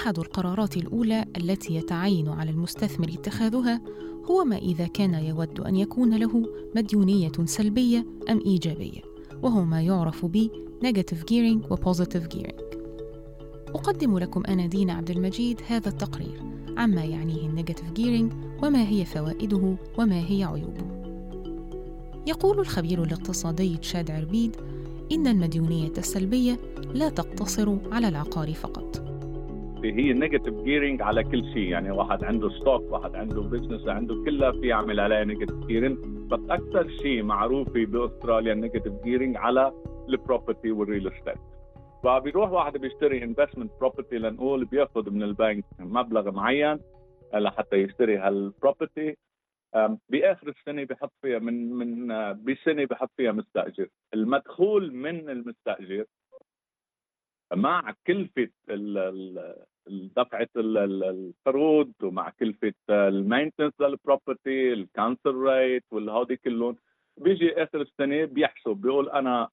أحد القرارات الأولى التي يتعين على المستثمر اتخاذها هو ما إذا كان يود أن يكون له مديونية سلبية أم إيجابية وهو ما يعرف ب negative gearing و positive gearing. أقدم لكم أنا دينا عبد المجيد هذا التقرير عما يعنيه ال negative gearing وما هي فوائده وما هي عيوبه. يقول الخبير الاقتصادي تشاد عربيد إن المديونية السلبية لا تقتصر على العقار فقط هي negative gearing على كل شيء. يعني واحد عنده stock واحد عنده business عنده كلها في يعمل عليها negative gearing بس أكثر شيء معروف باستراليا ال negative gearing على ال property وال real estate فبيروح واحد بيشتري investment property لنقول بياخذ من البنك مبلغ معين لحتى يشتري هال property بآخر السنة بحط فيها من من بسنة بحط فيها مستأجر. المدخول من المستأجر مع كلفة دفعة القروض ومع كلفة ال maintenance لل property ال council rate والهودي كلهم بيجي آخر السنة بيحسب بيقول أنا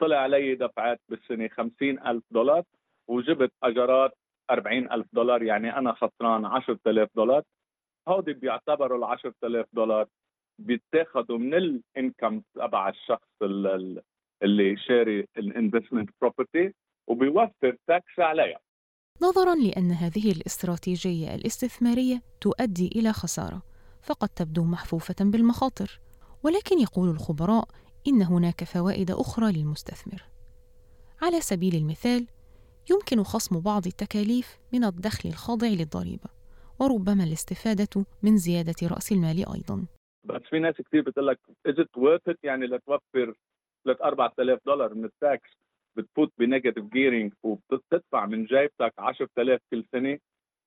طلع علي دفعات بالسنة 50000 دولار وجبت أجارات 40000 دولار يعني أنا خسران 10000 دولار. هودي بيعتبروا ال 10000 دولار بيتاخذوا من ال income تبع الشخص اللي شاري ال investment property وبيوفر tax عليها. نظرا لأن هذه الاستراتيجية الاستثمارية تؤدي إلى خسارة فقد تبدو محفوفة بالمخاطر. ولكن يقول الخبراء إن هناك فوائد أخرى للمستثمر. على سبيل المثال يمكن خصم بعض التكاليف من الدخل الخاضع للضريبة وربما الاستفادة من زيادة رأس المال أيضا. بس في ناس كثير بتقول لك worth it يعني لتوفر 3 4000 دولار من ال tax. بتفوت ب negative gearing وبتدفع من جيبتك 10000 كل سنة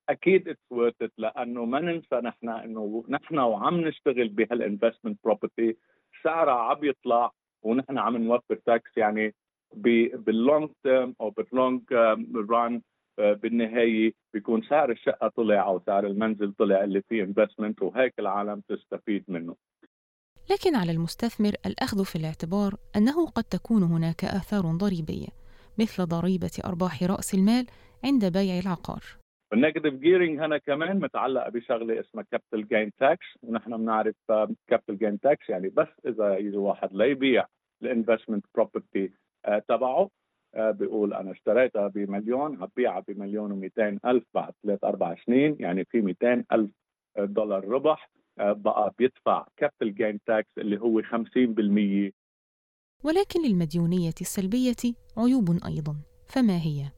أكيد it's worth لأنه ما ننسى نحن إنه نحن وعم نشتغل بهال investment property سعرها عم يطلع ونحن عم نوفر tax يعني بال long term أو بال long run بالنهاية بيكون سعر الشقة طلع أو سعر المنزل طلع اللي فيه investment وهيك العالم تستفيد منه. لكن على المستثمر الأخذ في الاعتبار أنه قد تكون هناك آثار ضريبية. مثل ضريبة أرباح رأس المال عند بيع العقار. ال negative gearing هنا كمان متعلقة بشغلة اسمها capital gain tax ونحن بنعرف capital gain tax يعني بس إذا يجي واحد ليبيع ال investment property تبعه آه، بيقول أنا اشتريتها بمليون هبيعها بمليون و200 ألف بعد ثلاث أربع سنين يعني في 200 ألف دولار ربح آه، بقى بيدفع capital gain tax اللي هو 50% ولكن للمديونية السلبية عيوب أيضا فما هي؟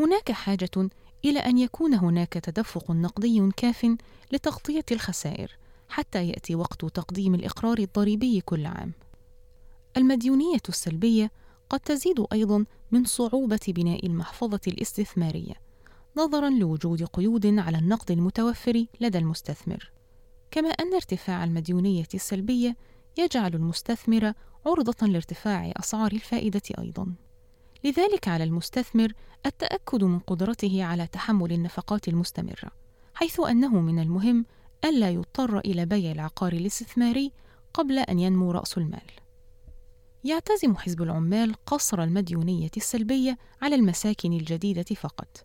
هناك حاجة إلى أن يكون هناك تدفق نقدي كاف لتغطية الخسائر حتى يأتي وقت تقديم الإقرار الضريبي كل عام. المديونية السلبية قد تزيد أيضا من صعوبة بناء المحفظة الاستثمارية نظرا لوجود قيود على النقد المتوفر لدى المستثمر. كما أن ارتفاع المديونية السلبية يجعل المستثمر عرضة لارتفاع أسعار الفائدة أيضا. لذلك على المستثمر التأكد من قدرته على تحمل النفقات المستمرة، حيث أنه من المهم ألا يضطر إلى بيع العقار الاستثماري قبل أن ينمو رأس المال. يعتزم حزب العمال قصر المديونية السلبية على المساكن الجديدة فقط،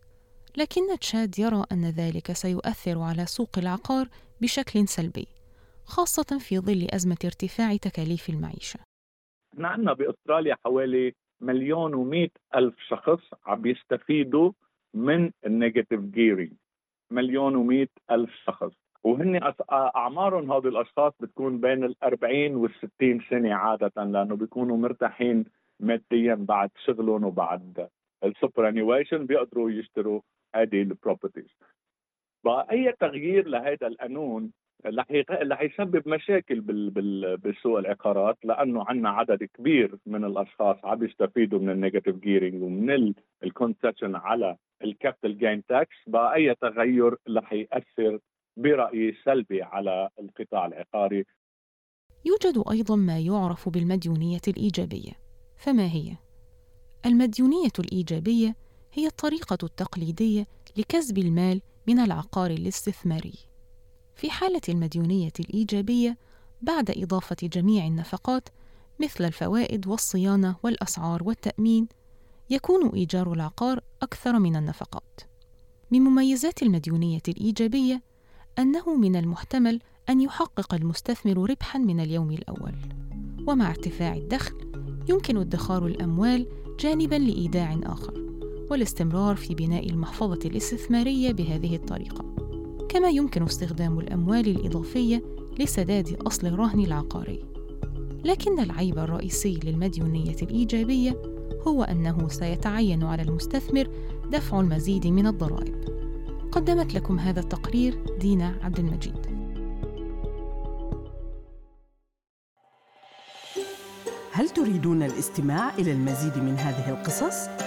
لكن تشاد يرى أن ذلك سيؤثر على سوق العقار بشكل سلبي خاصة في ظل أزمة ارتفاع تكاليف المعيشة نحن عندنا بأستراليا حوالي مليون ومئة ألف شخص عم يستفيدوا من ال negative gearing. مليون ومئة ألف شخص. وهن أعمارهم هذول الأشخاص بتكون بين ال 40 وال 60 سنة عادة لأنه بيكونوا مرتاحين ماديا بعد شغلهم وبعد ال superannuation بيقدروا يشتروا هذه ال properties فاي تغيير لهذا القانون رح يسبب مشاكل بال بال بالسوق العقارات لأنه عندنا عدد كبير من الأشخاص عم يستفيدوا من ال negative gearing ومن ال concession على ال capital gain tax بأي تغير رح ياثر برأيي سلبي على القطاع العقاري. يوجد أيضا ما يعرف بالمديونية الإيجابية. فما هي؟ المديونية الإيجابية هي الطريقة التقليدية لكسب المال من العقار الاستثماري. في حالة المديونية الإيجابية بعد إضافة جميع النفقات مثل الفوائد والصيانة والأسعار والتأمين يكون إيجار العقار أكثر من النفقات. من مميزات المديونية الإيجابية أنه من المحتمل أن يحقق المستثمر ربحا من اليوم الأول. ومع ارتفاع الدخل يمكن ادخار الأموال جانبا لإيداع آخر والاستمرار في بناء المحفظة الاستثمارية بهذه الطريقة. كما يمكن استخدام الأموال الإضافية لسداد أصل الرهن العقاري. لكن العيب الرئيسي للمديونية الإيجابية هو أنه سيتعين على المستثمر دفع المزيد من الضرائب. قدمت لكم هذا التقرير دينا عبد المجيد. هل تريدون الاستماع إلى المزيد من هذه القصص؟